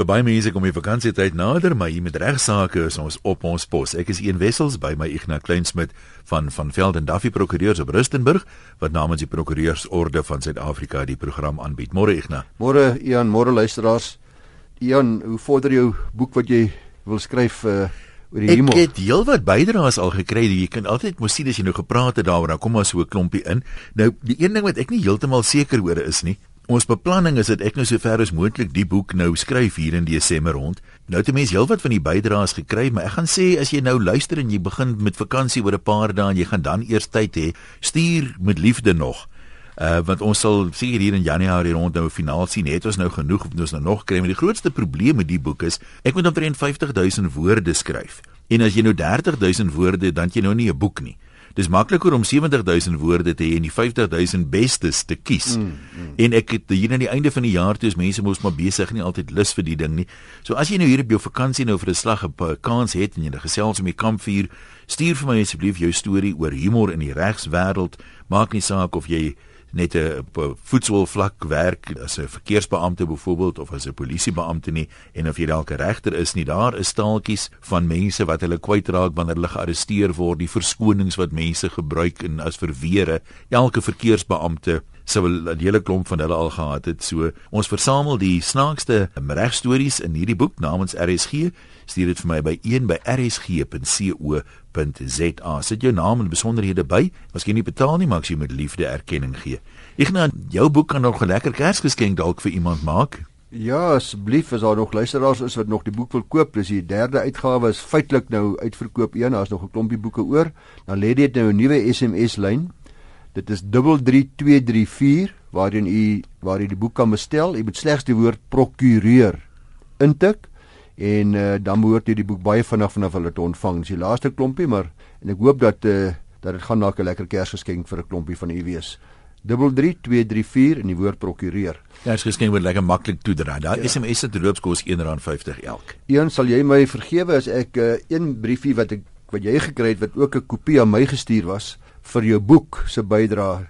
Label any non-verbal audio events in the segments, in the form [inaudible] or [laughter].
Vir baie mense kom die vakansietyd nader, maar hier met regsaake is ons op ons pos. Ek is Ian Wessels by my Ignas Kleinsmid van van Velden Duffy Prokureurs op Rustenburg wat namens die Prokureursorde van Suid-Afrika die program aanbied. Môre Ignas. Môre Ian, môre luisteraars. Ian, hoe vorder jou boek wat jy wil skryf uh oor die hemel? Ek het heelwat bydraes al gekry. Jy kan altyd mos sien as jy nou gepraat het daaroor, dan kom maar so 'n klompie in. Nou, die een ding wat ek nie heeltemal seker oor is nie, Ons beplanning is dat ek nou sover as moontlik die boek nou skryf hier in Desember rond. Nou het mense heelwat van die bydraes gekry, maar ek gaan sê as jy nou luister en jy begin met vakansie oor 'n paar dae en jy gaan dan eers tyd hê, stuur met liefde nog. Uh want ons sal seker hier in Januarie rond nou finaal sien. Het ons nou genoeg of ons nou nog kry? Maar die grootste probleem met die boek is ek moet omtrent 50000 woorde skryf. En as jy nou 30000 woorde, dan jy nou nie 'n boek nie. Dis makliker om 70000 woorde te hê en die 50000 bestes te kies. Mm, mm. En ek het hier aan die einde van die jaar toe is mense mos maar besig nie altyd lus vir die ding nie. So as jy nou hier op jou vakansie nou vir 'n slag 'n kans het en jy net gesels om die kampvuur, stuur vir my asseblief jou storie oor humor in die regswêreld. Maak nie saak of jy net 'n voetsoolvlak werk as 'n verkeersbeampte byvoorbeeld of as 'n polisiebeampte nie en of jy dalk 'n regter is nie daar is staaltjies van mense wat hulle kwytraak wanneer hulle gearresteer word die verskonings wat mense gebruik en as verweere. Elke verkeersbeampte sou 'n hele klomp van hulle al gehad het so ons versamel die snaakste regstories in hierdie boek namens RSG stuur dit vir my by 1 by rsg.co www.rsg.za. Sit jou naam en besonderhede by. Miskien nie betaal nie, maar as jy met liefde erkenning gee. Ek nou jou boek kan nog 'n lekker Kersgeskenk dalk vir iemand maak. Ja, asseblief as daar nog luisteraars is wat nog die boek wil koop, dis die derde uitgawe is feitelik nou uitverkoop een, daar's nog 'n klompie boeke oor. Dan lê dit nou 'n nuwe SMS lyn. Dit is 33234 waarin u waar u die boek kan bestel. U moet slegs die woord prokureur intik en uh, dan behoort jy die boek baie vinnig vanaf hulle te ontvang. Dis die laaste klompie, maar en ek hoop dat uh, dat dit gaan dalk 'n lekker Kersgeskenk vir 'n klompie van u wees. 33234 in die woord prokureur. Kersgeskenk word lekker maklik toedraai. Daar ja. SMS se loopskos R1.50 elk. Een sal jy my vergewe as ek uh, een briefie wat ek wat jy gekry het wat ook 'n kopie aan my gestuur was vir jou boek se bydrae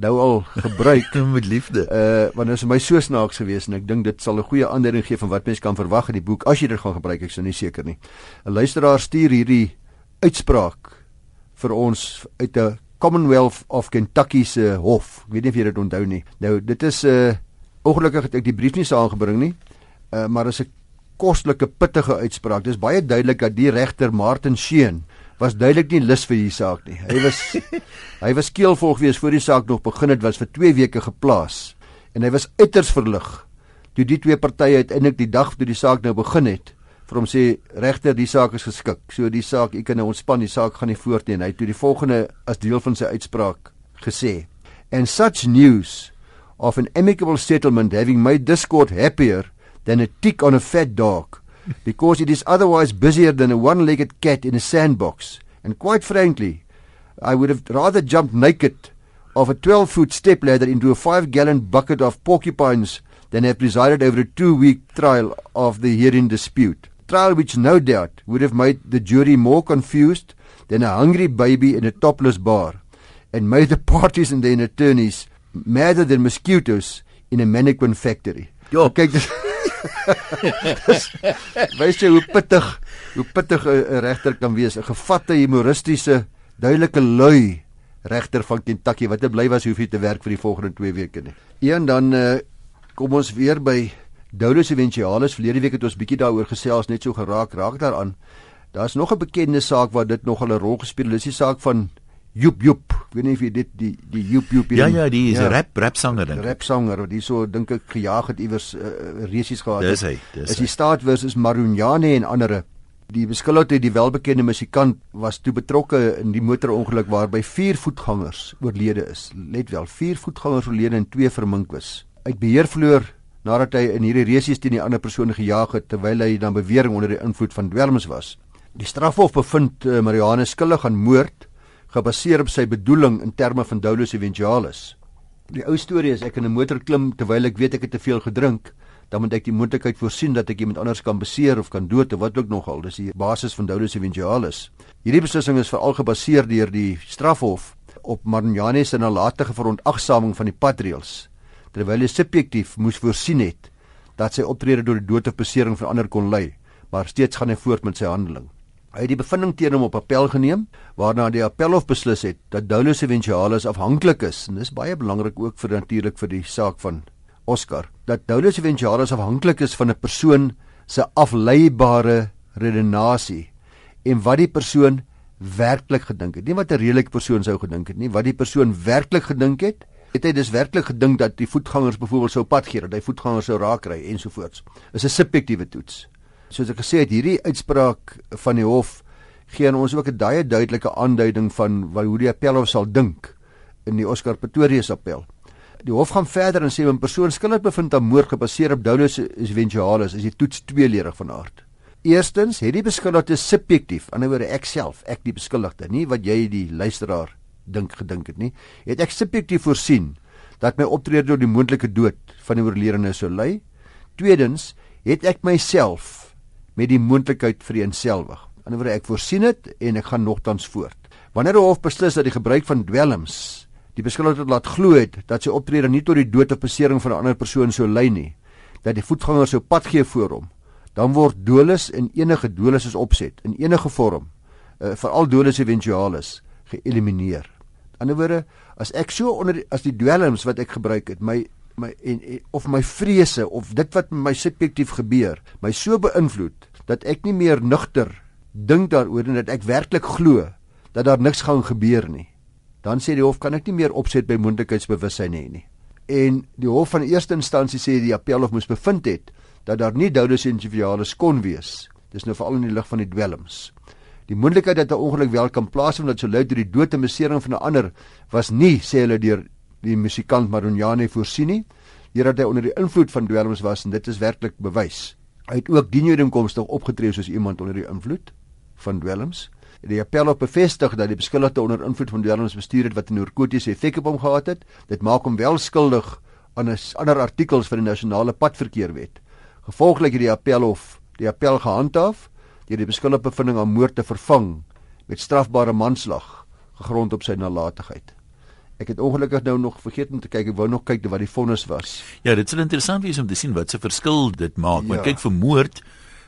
nou al gebruik [laughs] met liefde. Uh want dit is my so snaaks geweest en ek dink dit sal 'n goeie aanduiding gee van wat mense kan verwag in die boek as jy dit gaan gebruik. Ek is nie seker nie. 'n Luisteraar stuur hierdie uitspraak vir ons uit 'n Commonwealth of Kentucky se hof. Ek weet nie of jy dit onthou nie. Nou dit is 'n uh, ongelukkig het ek die brief nie saamgebring nie. Uh maar dit is 'n kostelike pittige uitspraak. Dit is baie duidelik dat die regter Martin Sheen was duidelik nie lus vir hierdie saak nie. Hy was [laughs] hy was skeelvolg wees voor die saak nog begin het was vir 2 weke geplaas en hy was uiters verlig toe die twee partye uiteindelik die dag toe die saak nou begin het vir hom sê regter die saak is geskik. So die saak, ek kan nou ontspan, die saak gaan nie voort nie. Hy het toe die volgende as deel van sy uitspraak gesê: "And such news of an amicable settlement having made this court happier than a tick on a fat dog." Because it is otherwise busier than a one-legged cat in a sandbox. And quite frankly, I would have rather jumped naked off a 12-foot stepladder into a 5-gallon bucket of porcupines than have presided over a 2-week trial of the hearing dispute. Trial which no doubt would have made the jury more confused than a hungry baby in a topless bar and made the [laughs] parties and their attorneys madder than mosquitoes in a mannequin factory. Ja, kyk dis Wys jy hoe pittig, hoe pittig 'n regter kan wees, 'n gevatte humoristiese, duidelike lui regter van Kentucky wat bly was hoef hy te werk vir die volgende 2 weke nie. Een dan uh, kom ons weer by Dolus Eventualis. Verlede week het ons bietjie daaroor gesels, net so geraak raak daaraan. Daar's nog 'n bekende saak waar dit nog 'n rol gespeel het. Dis die saak van Joep Joep. Weet nie of jy dit die die Joep Joep Ja ja, die is 'n ja, rap rap sanger dink. Rap sanger wat hierso dink ek gejaag het iewers uh, resies gehad het. Dis hy, dis. Is die staat versus Marunjane en ander. Die beskuldigde, die welbekende musikant, was toe betrokke in die motorongeluk waarby vier voetgangers oorlede is. Let wel, vier voetgangers oorlede en twee vermink is. Uit beheer verloor nadat hy in hierdie resies teen die ander persone gejaag het terwyl hy dan bewering onder die invloed van dwelms was. Die strafhof bevind uh, Marianne skuldig aan moord gebaseer op sy bedoeling in terme van dolus eventualis. Die ou storie is ek in 'n motor klim terwyl ek weet ek het te veel gedrink, dan moet ek die moontlikheid voorsien dat ek iemand anders kan beseer of kan dood of wat ook nogal. Dis die basis van dolus eventualis. Hierdie beslissing is veral gebaseer deur die strafhof op Marniane se nalatige verontagsaming van die padreëls terwyl hy subjektief moes voorsien het dat sy optrede tot die dood of besering van ander kon lei, maar steeds gaan hy voort met sy handeling. Hy het die bevinding teen hom op appel geneem, waarna die appelhof beslis het dat Dolus Eventualis afhanklik is en dis baie belangrik ook vir natuurlik vir die saak van Oscar, dat Dolus Eventualis afhanklik is van 'n persoon se afleibare redenasie en wat die persoon werklik gedink het. Nie wat 'n redelike persoon sou gedink het nie, wat die persoon werklik gedink het. Het hy dus werklik gedink dat die voetgangers byvoorbeeld sou pad gee, dat hy voetgangers sou raakry ensovoorts. Is 'n subjektiewe toets soos ek gesê het, hierdie uitspraak van die hof gee aan ons ook 'n baie duidelike aanduiding van wat hoe die appelhof sal dink in die Oscar Pretorius appel. Die hof gaan verder en sê 'n persoon skuldig bevind aan moord gebaseer op Dolus eventualis is die toets tweeledig van aard. Eerstens het die beskuldigde subjektief, aan die ander ek self, ek die beskuldigde, nie wat jy die luisteraar dink gedink het nie, het ek subjektief voorsien dat my optrede tot die moontlike dood van die oorledene sou lei. Tweedens het ek myself met die moontlikheid vir eenselwig. Anderswoorde ek voorsien dit en ek gaan nogtans voort. Wanneer die hof beslis dat die gebruik van dwelms die beskuldigde laat glo het dat sy optrede nie tot die dood of besering van 'n ander persoon sou lei nie, dat die voetganger sou pad gee voor hom, dan word dolus in enige dolus is opset in enige vorm, uh, veral dolus eventualis, geëlimineer. Anderswoorde, as ek so onder die, as die dwelms wat ek gebruik het, my my en, en of my vrese of dit wat met my subjektief gebeur my so beïnvloed dat ek nie meer nugter dink daaroor en dat ek werklik glo dat daar niks gaan gebeur nie. Dan sê die hof kan ek nie meer opset by moontlikheidsbewussyn hê nie. En die hof van eerste instansie sê die appelhof moes bevind het dat daar nie doudes individualis kon wees. Dis nou veral in die lig van die dwelms. Die moontlikheid dat 'n ongeluk wel kan plaasvind wat sou lei tot die dood en besering van 'n ander was nie sê hulle deur die musikant Marunjane voorsien nie, hierdat hy onder die invloed van dwelms was en dit is werklik bewys. Hy het ook dienooreenkomstig opgetree soos iemand onder die invloed van dwelms. Die appel op bevestig dat die beskuldigde onder invloed van dwelms bestuur het wat 'n narkotiese effek op hom gehad het. Dit maak hom wel skuldig aan 'n ander artikels van die nasionale padverkeerwet. Gevolglik het die appelhof die appel gehandhaaf deur die beskuldigde bevinding aan moord te vervang met strafbare manslag gegrond op sy nalatigheid. Ek het ongelukkig nou nog vergeet om te kyk. Ek wou nog kyk wat die vonnis was. Ja, dit sal interessant wees om te sien wat se verskil dit maak. Maar ja. kyk vir moord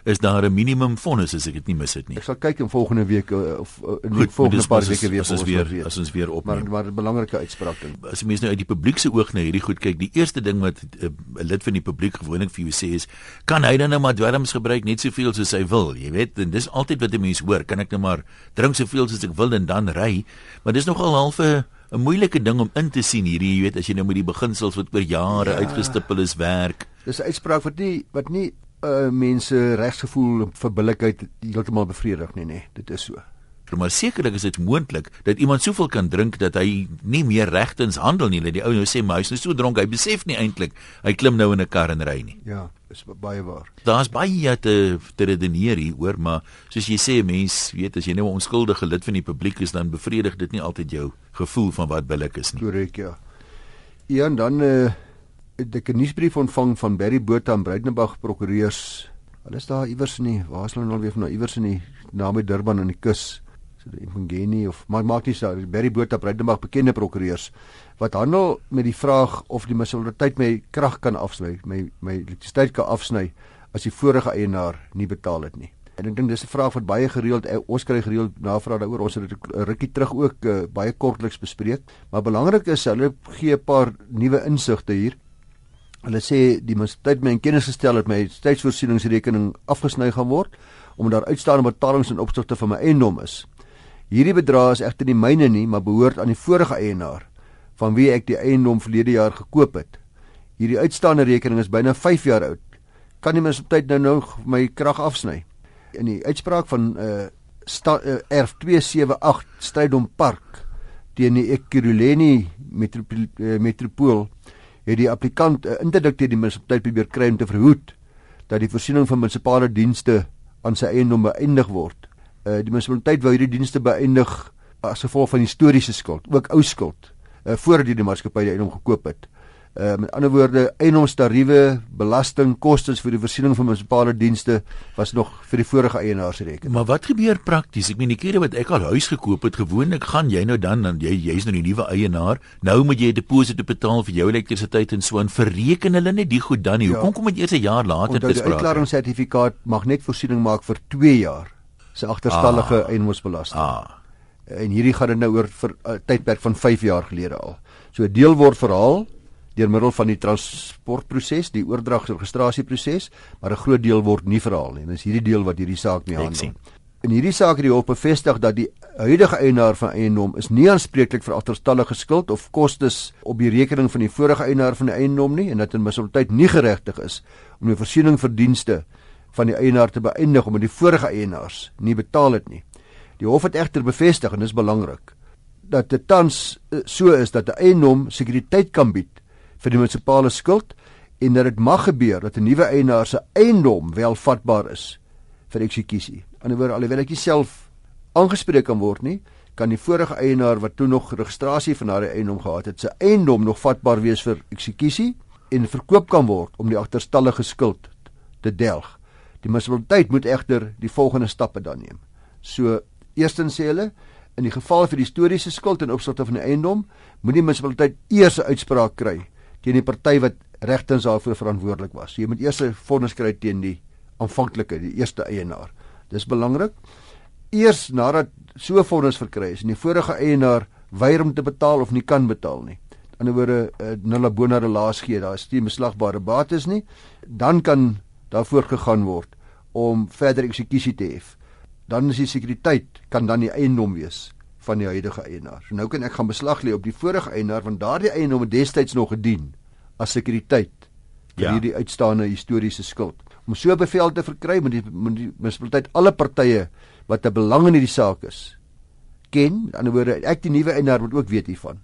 is daar 'n minimum vonnis as ek dit nie mis het nie. Ek sal kyk in volgende week uh, of uh, in die Goed, volgende paar weke weer as ons weer as ons weer op. Maar maar 'n belangrike uitspraak ding. As jy mens nou uit die publiek se oog na hierdie goed kyk, die eerste ding wat eh, 'n uh, lid van die publiek gewoonlik vir jou sê is, kan hy dan nou maar dwelms gebruik net soveel soos hy wil? Jy weet, en dis altyd wat 'n mens hoor, kan ek nou maar drink soveel soos ek wil en dan ry? Maar dis nogal half 'n 'n moeilike ding om in te sien hierdie, jy weet, as jy nou met die beginsels wat oor jare ja. uitgestipel is werk. Dis 'n uitspraak wat nie wat nie uh mense regsgevoel vir billikheid heeltemal bevredig nie, nee, dit is so. Maar sekerlik is dit moontlik dat iemand soveel kan drink dat hy nie meer regtens handel nie. Dat die ou nou sê maar hy's nou so dronk, hy besef nie eintlik hy klim nou in 'n kar en ry nie. Ja, is baie waar. Daar's baie te te redeneer hier oor, maar soos jy sê, mens weet as jy nou 'n onskuldige lid van die publiek is, dan bevredig dit nie altyd jou gevoel van wat billik is nie. Korrek, ja. Ja, en dan eh uh, het ek 'n nuusbrief ontvang van Barry Botha en Breitenberg prokureurs. Hulle is daar iewers nie. Waar is hulle nou weer van nou iewers in die naby Durban aan die kus? So die Impungeni of maar maak nie saak Barry Botha Breitenberg bekende prokureurs wat handel met die vraag of die munisipaliteit my krag kan afsny my my elektrisiteit kan afsny as die vorige eienaar nie betaal het nie. En ek dink dis 'n vraag wat baie gereeld eh, ons kry gereeld navraag daaroor. Ons het dit 'n rukkie terug ook uh, baie kortliks bespreek. Maar belangrik is hulle gee 'n paar nuwe insigte hier. Hulle sê die munisipaliteit my in kennis gestel het my tydsvoorsieningsrekening afgesny gaan word omdat daar uitstaande betalings in opsigte van my eiendom is Hierdie bedrag is egter nie myne nie, maar behoort aan die vorige eienaar van wie ek die eiendom verlede jaar gekoop het. Hierdie uitstaande rekening is byna 5 jaar oud. Kan nie mens op tyd nou nog my krag afsny? In die uitspraak van uh, uh erf 278 Strydom Park teen die Ekurhuleni metropool, uh, metropool het die applikant 'n uh, interdikt teen die munisipaliteit probeer kry om te verhoed dat die voorsiening van munisipale dienste aan sy eiendom beëindig word uh, die munisipaliteit wou hierdie dienste beëindig as gevolg van historiese skuld, ook ou skuld, uh, voordat die maatskappy die eiendom gekoop het. Uh met ander woorde, eienoomstariewe, belasting, kostes vir die voorsiening van munisipale dienste was nog vir die vorige eienaars reken. Maar wat gebeur prakties? Ek meen die kere wat ek al huis gekoop het, gewoonlik gaan jy nou dan dan jy jy's nou die nuwe eienaar. Nou moet jy 'n deposito betaal vir jou elektrisiteit en so en verreken hulle net die goed dan nie. Ja. Hoekom kom dit eers 'n jaar later te sprake? Die uitklaringssertifikaat mag net voorsiening maak vir 2 jaar se agterstallige ah. eiendomsbelasting. Ah. En hierdie gaan dit nou oor vir 'n uh, tydperk van 5 jaar gelede al. So 'n deel word verhaal deur middel van die transportproses, die oordragsregistrasieproses, maar 'n groot deel word nie verhaal nie. En dis hierdie deel wat hierdie saak mee handel. In hierdie saak het die hof bevestig dat die huidige eienaar van eiendom is nie aanspreeklik vir agterstallige skuld of kostes op die rekening van die vorige eienaar van die eiendom nie en dat in munisipaliteit nie geregtig is om die voorsiening vir dienste van die eienaar te beëindig omdat die vorige eienaars nie betaal het nie. Die hof het egter bevestig en dis belangrik dat dit tans eh, so is dat 'n eienaam sekuriteit kan bied vir die munisipale skuld en dat dit mag gebeur dat 'n nuwe eienaar se eiendom wel vatbaar is vir eksekusie. Anderswoorde alhoewel ek self aangespreek kan word nie, kan die vorige eienaar wat toe nog registrasie van daardie eiendom gehad het, sy eiendom nog vatbaar wees vir eksekusie en verkoop kan word om die agterstallige skuld te delg. Die munisipaliteit moet egter die volgende stappe dan neem. So eerstens sê hulle in die geval vir historiese skuld in opsigte van die eiendom, moet die munisipaliteit eers 'n uitspraak kry teen die party wat regtens daarvoor verantwoordelik was. So, jy moet eers 'n vonnis kry teen die aanvanklike, die eerste eienaar. Dis belangrik. Eers nadat so 'n vonnis verkry is en die vorige eienaar weier om te betaal of nie kan betaal nie. Aan die ander woorde, uh, nulle bona relaas gee, daar is nie beslagbare bates nie, dan kan daarvoor gegaan word om verder eksekusie te hê. Dan is die sekuriteit kan dan die eiendom wees van die huidige eienaar. So nou kan ek gaan beslag lê op die vorige eienaar want daardie eiendom het destyds nog gedien as sekuriteit vir ja. hierdie uitstaande historiese skuld. Om so 'n bevel te verkry moet die munisipaliteit alle partye wat 'n belang in hierdie saak is ken. Aan die ander woorde, ek die nuwe eienaar moet ook weet hiervan.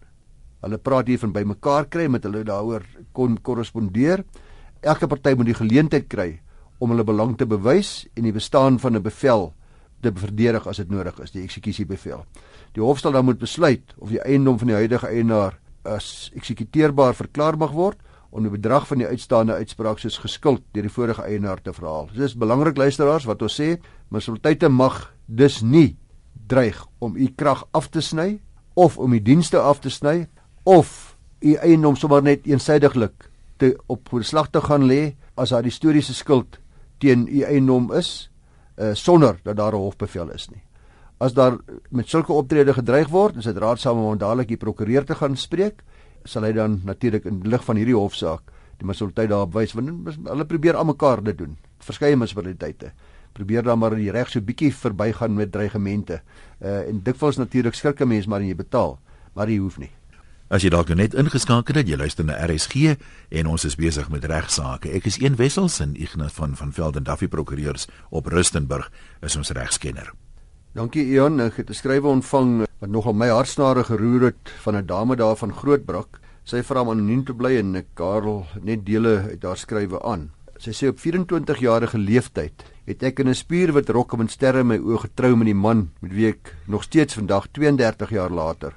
Hulle praat hier van bymekaar kry met hulle daaroor kon korrespondeer elke party moet die geleentheid kry om hulle belang te bewys en die bestaan van 'n bevel te verdedig as dit nodig is, die eksekusiebevel. Die hof sal dan moet besluit of die eiendom van die huidige eienaar as eksekuteerbaar verklaar mag word om die bedrag van die uitstaande uitspraak soos geskuld deur die vorige eienaar te verhaal. Dit is belangrik luisteraars wat ons sê, munisipaliteite mag dus nie dreig om u krag af te sny of om u dienste af te sny of u eiendom sommer net eensydiglik te op beslag te gaan lê as daar historiese skuld teen u eiendom is uh, sonder dat daar 'n hofbevel is nie. As daar met sulke optrede gedreig word, is dit raadsaam om dadelik die prokureur te gaan spreek, sal hy dan natuurlik in lig van hierdie hofsaak die munisipaliteit daarop wys want hulle probeer almekaar dit doen. Verskeie munisipaliteite probeer dan maar die reg so bietjie verbygaan met dreigemente. Uh en dikwels natuurlik skrik 'n mens maar en jy betaal, maar jy hoef nie. As jy dalk net ingeskakel het, jy luister na RSG en ons is besig met regsaake. Ek is een wessels en Ignas van van Velden Duffy prokureurs op Rustenburg is ons regskenner. Dankie Ian, ek het 'n skrywe ontvang wat nogal my hartsnare geroer het van 'n dame daar van Grootbrak. Sy vra om anoniem te bly en ek Karel net dele uit haar skrywe aan. Sy sê op 24 jarige leeftyd het ek in 'n spierwit rok met sterre in my oë getrou met die man met wie ek nog steeds vandag 32 jaar later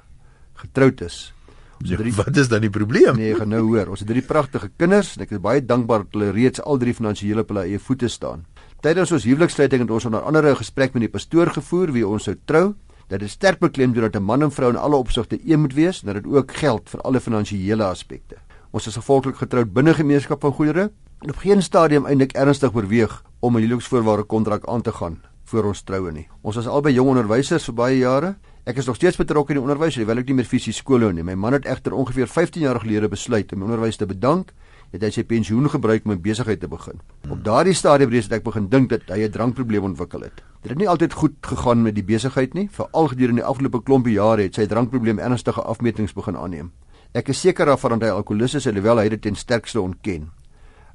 getroud is. Ja, drie, wat is dan die probleem? Nee, gaan nou hoor. Ons het drie pragtige kinders en ek is baie dankbaar dat hulle reeds al drie finansiële op hulle eie voete staan. Tydens ons huwelikssluiting het ons onder andere 'n gesprek met die pastoor gevoer wie ons sou trou. Dat dit sterk beklemtoon dat 'n man en vrou in alle opsigte een moet wees en dat dit ook geld vir alle finansiële aspekte. Ons is gevolglik getroud binne gemeenskap van goedere en op geen stadium eintlik ernstig oorweeg om 'n huweliksvoorwaarde kontrak aan te gaan voor ons troue nie. Ons was albei jong onderwysers vir baie jare Ek is nog steeds betrokke in die onderwys, hoewel ek nie meer fisies skool hou nie. My man het egter ongeveer 15 jaar gelede besluit om onderwys te bedank, het hy sy pensioen gebruik om 'n besigheid te begin. Hmm. Op daardie stadium reeds het ek begin dink dat hy 'n drankprobleem ontwikkel het. Dit het nie altyd goed gegaan met die besigheid nie, veral gedurende die afgelope klompie jare het sy drankprobleem ernstige afmetings begin aanneem. Ek is seker daarvan dat hy alkoholist is, alhoewel hy dit ten sterkste ontken.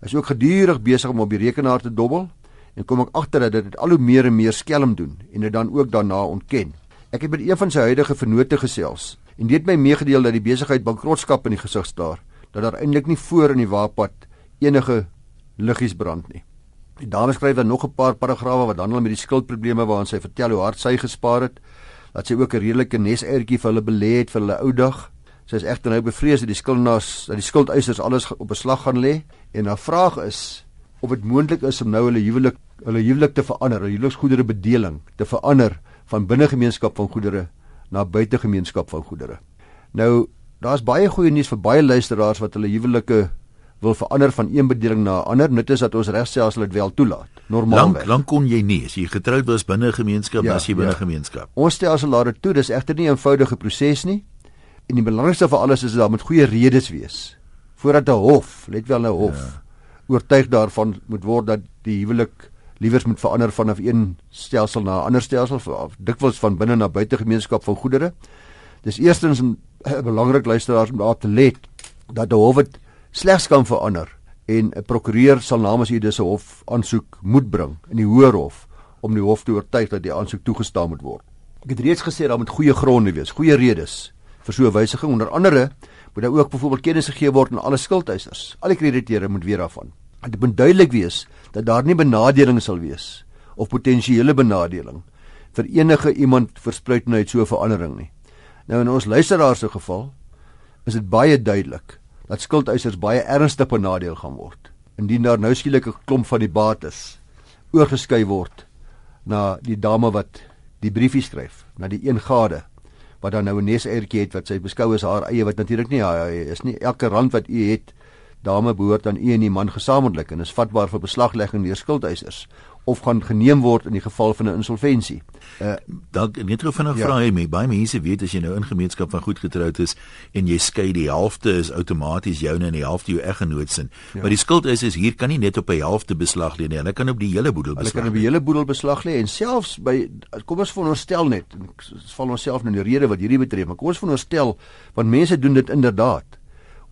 Hy is ook gedurig besig om op die rekenaar te dobbel en kom ek agter dat dit al hoe meer en meer skelm doen en dit dan ook daarna ontken. Ek het met een van sy huidige vennote gesels en dit my meegedeel dat die besigheid bankrotskap in die gesig staar, dat daar eintlik nie voor in die waarpad enige liggies brand nie. Die dame skryf dan nog 'n paar paragrawe wat handel met die skuldprobleme waarin sy vertel hoe hard sy gespaar het, dat sy ook 'n redelike neseiertjie vir hulle belê het vir hulle ou dag. Sy is egter nou bevrees dat die skuldenaars, dat die skuldeisers alles op beslag gaan lê en haar vraag is of dit moontlik is om nou hulle huwelik hulle huwelik te verander, hulle huweliksgoedere bedeling te verander van binnegemeenskap van goedere na buitegemeenskap van goedere. Nou, daar's baie goeie nuus vir baie luisteraars wat hulle huwelike wil verander van een bedeling na 'n ander. Net is dat ons regstelsel dit wel toelaat. Normaal. Lank lank kon jy nie as jy getroud was binne gemeenskap, ja, as jy binne ja. gemeenskap. Ons stelsel laat dit toe. Dis egter nie 'n eenvoudige proses nie. En die belangrikste van alles is dat daar met goeie redes wees voordat 'n hof, let wel 'n hof, ja. Oortuig daarvan moet word dat die huwelik liewers moet verander vanaf een stelsel na 'n ander stelsel, dikwels van binne na buite gemeenskap van goedere. Dis eerstens 'n belangrik luisteraars om daar te let dat die hof dit slegs kan verander en 'n prokureur sal namens u dis 'n hof aansoek moet bring in die hoër hof om die hof te oortuig dat die aansoek toegestaan moet word. Ek het reeds gesê daar moet goeie gronde wees, goeie redes vir so 'n wysiging. Onder andere moet daar ook byvoorbeeld kennis gegee word aan alle skuldeisers. Al die krediteure moet weer daarvan. Dit moet duidelik wees dat daar nie benadeling sal wees of potensiële benadeling vir enige iemand verspruit uit so 'n verandering nie. Nou in ons luisteraars se geval is dit baie duidelik dat skuldeisers baie ernstig benadeel gaan word indien daar nou skielik 'n klomp van die bates oorgeskei word na die dame wat die briefie skryf, na die een gade wat dan nou 'n neseiertjie het wat sy beskou as haar eie wat natuurlik nie ja, is nie. Elke rand wat u het dame behoort aan u en die man gesamentlik en is vatbaar vir beslaglegging deur skuldeisers of gaan geneem word in die geval van 'n insolventie. Uh dan net gou vinnig ja. vra hy my, baie mense weet as jy nou in gemeenskap van goed getroud is en jy skei die helfte is outomaties joune en die helfte jou eggenoot sin. Ja. Maar die skuld is is hier kan nie net op 'n helfte beslag lê nie. Hulle kan op die hele boedel beslag. Hulle kan op die hele boedel beslag lê en selfs by kom ons veronderstel net, ons val onsself nou in die rede wat hierdie betref, maar kom ons veronderstel want mense doen dit inderdaad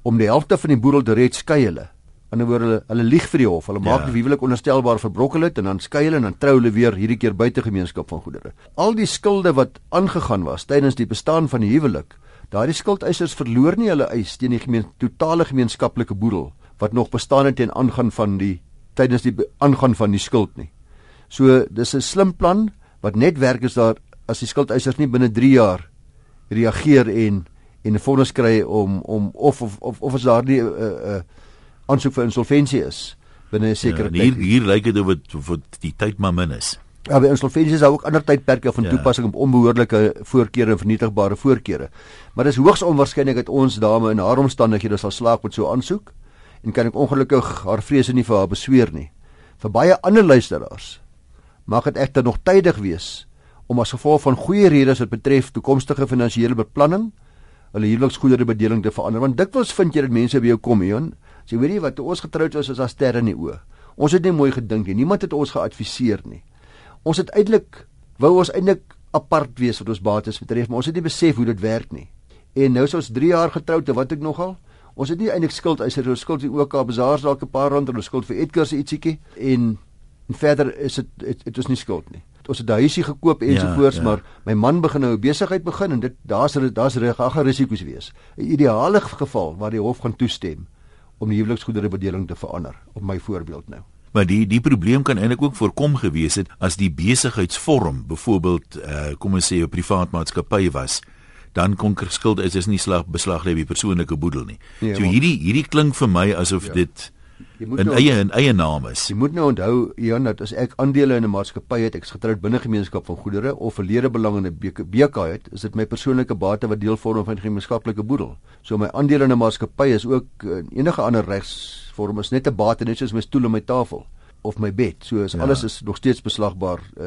om die helfte van die boedel te red skei hulle In 'n woord hulle hulle lieg vir die hof. Hulle maak ja. die huwelik onherstelbaar verbrokkel het en dan skei hulle en dan trou hulle weer hierdie keer buite gemeenskap van goedere. Al die skulde wat aangegaan was tydens die bestaan van die huwelik, daardie skuldeisers verloor nie hulle eis teen die gemeen totale gemeenskaplike boedel wat nog bestaan het teen aangaan van die tydens die aangaan van die skuld nie. So dis 'n slim plan wat net werk is daar as die skuldeisers nie binne 3 jaar reageer en en 'n vonnis kry om om of of of, of is daar nie 'n uh, eh, 'n uh, eh, aansoek vir insolventie is binne 'n sekere ja, tyd. Hier hier lyk dit of dit vir die tyd maar min is. Ja, by insolventie is daar ook ander tydperke van ja. toepassing op onbehoorlike voorkeure en vernietigbare voorkeure. Maar dis hoogs onwaarskynlik dat ons dame in haar omstandighede sal slaag met so 'n aansoek en kan ek ongelukkig haar vrese nie vir haar besweer nie. Vir baie ander luisteraars mag dit egter nog tydig wees om as gevolg van goeie redes wat betref toekomstige finansiële beplanning hulle huweliksgoedere bedeling te verander want dikwels vind jy dat mense by jou kom hier Sy so, weet nie wat ons getroud was as daar sterre in die oë. Ons het nie mooi gedink nie. Niemand het ons geadviseer nie. Ons het eintlik wou ons eintlik apart wees wat ons bates betref, maar ons het nie besef hoe dit werk nie. En nou is ons 3 jaar getroud en wat ek nogal Ons het nie eintlik skuld as jy skuld die OK bazaars dalk 'n paar rand en ons skuld vir Edgar se ietsiekie en en verder is dit dit het, is nie skuld nie. Ons het 'n huisie gekoop ensovoorts, ja, ja. maar my man begin nou 'n besigheid begin en dit daar's daar's regtig risiko's wees. 'n Ideale geval waar die hof gaan toestem om die huweliksgoedere bedeling te verander op my voorbeeld nou. Maar die die probleem kan eintlik ook voorkom gewees het as die besigheidsvorm byvoorbeeld uh, kom ons sê 'n privaat maatskappy was dan kon skuld is is nie slag beslag lê by persoonlike boedel nie. Nee, so hierdie hierdie klink vir my asof ja. dit 'n nou, eie 'n eie naam is. Jy moet nou onthou Jan dat as ek aandele in 'n maatskappy het, ek is getroud binne gemeenskap van goedere of verlede belang in 'n BK het, is dit my persoonlike bate wat deel vorm van die gemeenskaplike boedel. So my aandele in 'n maatskappy is ook in enige ander regsvorm is net 'n bate net soos my stoel en my tafel of my bed. So is ja. alles is nog steeds beslagbaar uh,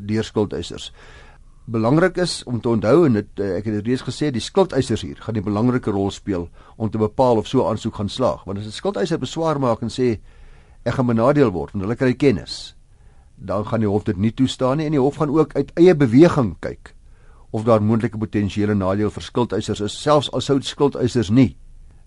deur skuldeisers belangrik is om te onthou en dit eh, ek het reeds gesê die skuldeisers hier gaan 'n belangrike rol speel om te bepaal of so 'n aansoek gaan slaag. Want as 'n skuldeiser beswaar maak en sê ek gaan benadeel word want hulle kry kennis dan gaan die hof dit nie toestaan nie en die hof gaan ook uit eie beweging kyk of daar moontlike potensiële nadeel vir skuldeisers is selfs al sou skuldeisers nie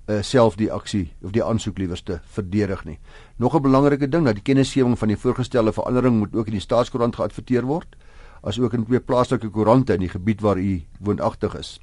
uh, self die aksie of die aansoek liewerste verdedig nie. Nog 'n belangrike ding dat die kennisgewing van die voorgestelde verandering moet ook in die staatskoerant geadverteer word. as ook in twee plaaslike koerante in die gebied waar u woonagtig is.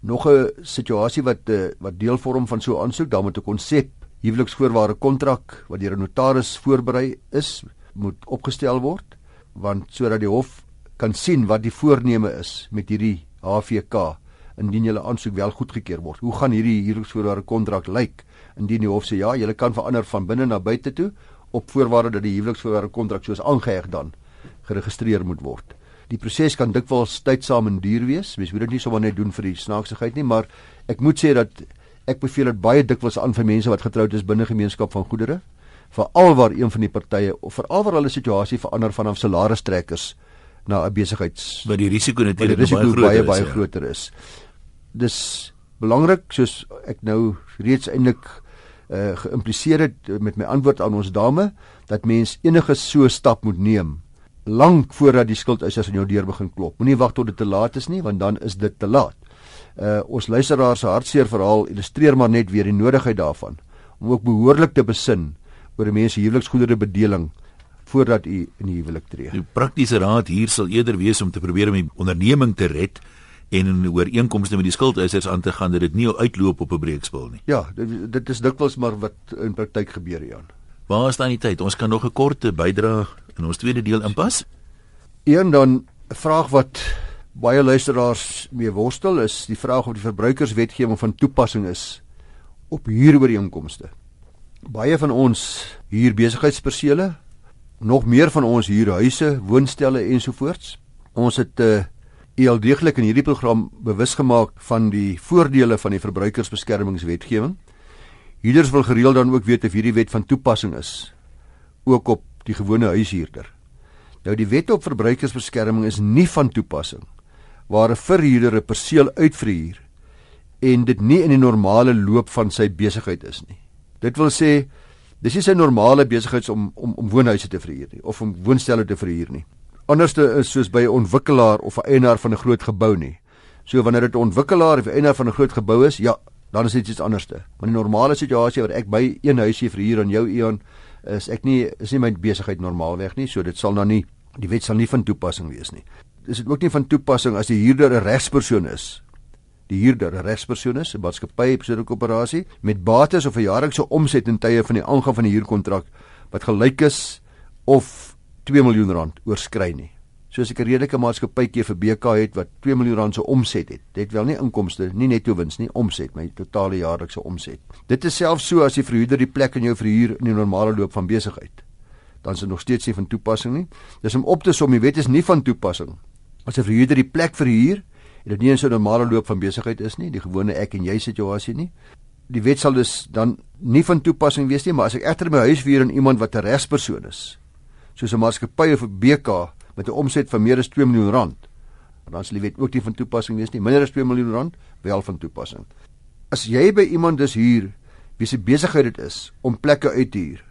Nog 'n situasie wat eh, wat deel vorm van so 'n aansoek, dan moet 'n konsep huweliksvoorwaarde kontrak wat deur 'n notaris voorberei is, moet opgestel word want sodat die hof kan sien wat die voorneme is met hierdie HVK indien julle aansoek wel goedgekeur word. Hoe gaan hierdie huweliksvoorwaarde kontrak lyk indien die hof sê ja, julle kan verander van binne na buite toe op voorwaarde dat die huweliksvoorwaarde kontrak soos aangeheg dan geregistreer moet word. Die proses kan dikwels tydsaam en duur wees. Mens moet dit nie sommer net doen vir die snaaksigheid nie, maar ek moet sê dat ek beveel dit baie dikwels aan vir mense wat getroud is binne gemeenskap van goedere, veral waar een van die partye of veral waar hulle situasie verander vanaf salaris-trekkers na 'n besigheids waar die risiko natuurlik baie groter baie, is, baie ja. groter is. Dis belangrik soos ek nou reeds eintlik uh, geïmpliseer het met my antwoord aan ons dame dat mens enige so stap moet neem lank voordat die skuldeisers aan jou deur begin klop. Moenie wag tot dit te laat is nie want dan is dit te laat. Uh ons luisteraars se hartseer verhaal illustreer maar net weer die nodigheid daarvan om ook behoorlik te besin oor 'n mens se huweliksgoedere bedeling voordat u in die huwelik tree. Die praktiese raad hier sal eerder wees om te probeer om die onderneming te red en in ooreenkomste met die skuldeisers aan te gaan dat dit nie uitloop op 'n breekspil nie. Ja, dit, dit is dikwels maar wat in praktyk gebeur, Jan. Waar is dan die tyd? Ons kan nog 'n korte bydra in ons tweede deel inpas. Een dan 'n vraag wat baie luisteraars mee worstel is die vraag of die verbruikerswetgewing van toepassing is op huurooreenkomste. Baie van ons huur besigheidspersele, nog meer van ons huur huise, woonstelle ensovoorts. Ons het uh, al deeglik in hierdie program bewus gemaak van die voordele van die verbruikersbeskermingswetgewing. Huurders wil gereeld dan ook weet of hierdie wet van toepassing is ook op die gewone huishuurder. Nou die wet op verbruikersbeskerming is nie van toepassing waar 'n verhuurder 'n perseel uitverhuur en dit nie in die normale loop van sy besigheid is nie. Dit wil sê dis nie sy normale besigheid om om om woonhuise te verhuur nie of om woonstelle te verhuur nie. Anderste is soos by 'n ontwikkelaar of 'n eienaar van 'n groot gebou nie. So wanneer dit 'n ontwikkelaar of 'n eienaar van 'n groot gebou is, ja, dan is dit iets anderste. Maar 'n normale situasie waar ek by een huisie verhuur aan jou Ion, is ek nie is nie my besigheid normaalweg nie, so dit sal dan nie die wet sal nie van toepassing wees nie. Dis dit ook nie van toepassing as die huurder 'n regspersoon is. Die huurder 'n regspersoon is, 'n maatskappy, 'n persoonlike koöperasie met bates of 'n jaarlikse omset in tye van die aangaan van die huurkontrak wat gelyk is of 2 miljoen rand oorskry nie. Soos ek 'n redelike maatskappytjie vir BK het wat 2 miljoen rand se omset het. Dit wel nie inkomste, nie netto wins nie, omset, my totale jaarlikse omset. Dit is selfs so as die verhuurder die plek in jou verhuur in die normale loop van besigheid. Dan is dit nog steeds nie van toepassing nie. Dis om op te som, die wet is nie van toepassing. As 'n verhuurder die plek verhuur en dit nie in sy normale loop van besigheid is nie, die gewone ek en jy situasie nie. Die wet sal dus dan nie van toepassing wees nie, maar as ek egter my huis verhuur aan iemand wat 'n regspersoon is, soos 'n maatskappy of 'n BK met 'n omset van meer as 2 miljoen rand. Dan sal die wet ook nie van toepassing wees nie. Minder as 2 miljoen rand wel van toepassing. As jy by iemand dus huur wie se besigheid dit is om plekke uit te huur,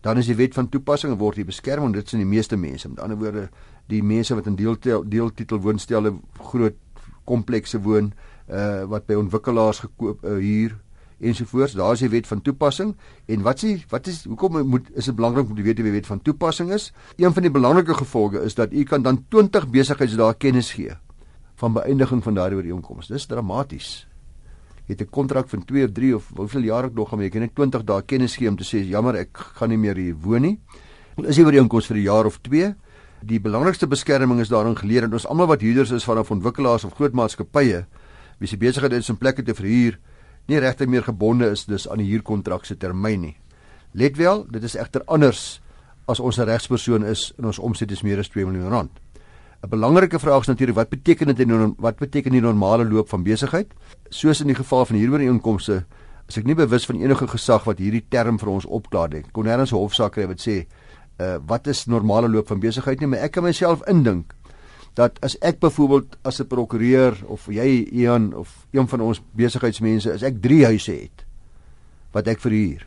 dan is die wet van toepassing en word die beskerming dit sien die meeste mense. Met ander woorde, die mense wat in deeltel deeltitel woonstelle groot komplekse woon, uh wat by ontwikkelaars gekoop uh, huur ensovoorts. Daar is die wet van toepassing en wat sê wat is hoekom moet is dit belangrik om te weet wie die wet van toepassing is? Een van die belangrike gevolge is dat u kan dan 20 besigheidsdae kennis gee van beëindiging van daardie ooreenkoms. Dis dramaties. Jy het 'n kontrak van 2 of 3 of hoeveel jaar ek nog gaan jy kan net 20 dae kennis gee om te sê jammer ek gaan nie meer hier woon nie. Is die ooreenkoms vir 'n jaar of 2? Die belangrikste beskerming is daarin geleer dat ons almal wat huurders is van ontwikkelaars of groot maatskappye wie se besigheid is om plekke te verhuur nie regtig meer gebonde is dus aan die huurkontrak se termyn nie. Let wel, dit is egter anders as ons 'n regspersoon is en ons omset is meer as 2 miljoen rand. 'n Belangrike vraag is natuurlik wat beteken dit in wat beteken die normale loop van besigheid? Soos in die geval van huurooreenkomste, as ek nie bewus van enige gesag wat hierdie term vir ons opklaar nie. Kon nêrens 'n hofsaak kry wat sê, uh wat is normale loop van besigheid nie, maar ek kan myself indink dat as ek byvoorbeeld as 'n prokureur of jy Ian of een van ons besigheidsmense as ek 3 huise het wat ek verhuur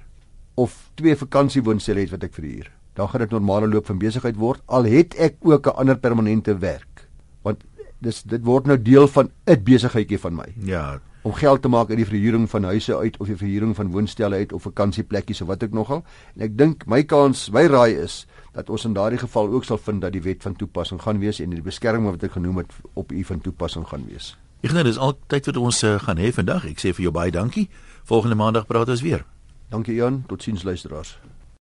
of twee vakansiewoonstelle het wat ek verhuur dan gaan dit normale loop van besigheid word al het ek ook 'n ander permanente werk. Want dis dit word nou deel van 'n besigheidjie van my. Ja. Om geld te maak uit die verhuuring van huise uit of die verhuuring van woonstelle uit of vakansieplekkies of wat ek nogal. En ek dink my kans my raai is dat ons in daardie geval ook sal vind dat die wet van toepassing gaan wees en die beskerming wat ek genoem het op u van toepassing gaan wees. Ek dink dit is altyd wat ons uh, gaan hê vandag. Ek sê vir jou baie dankie. Volgende maandag praat ons weer. Dankie Jan, totsiens luisteraars.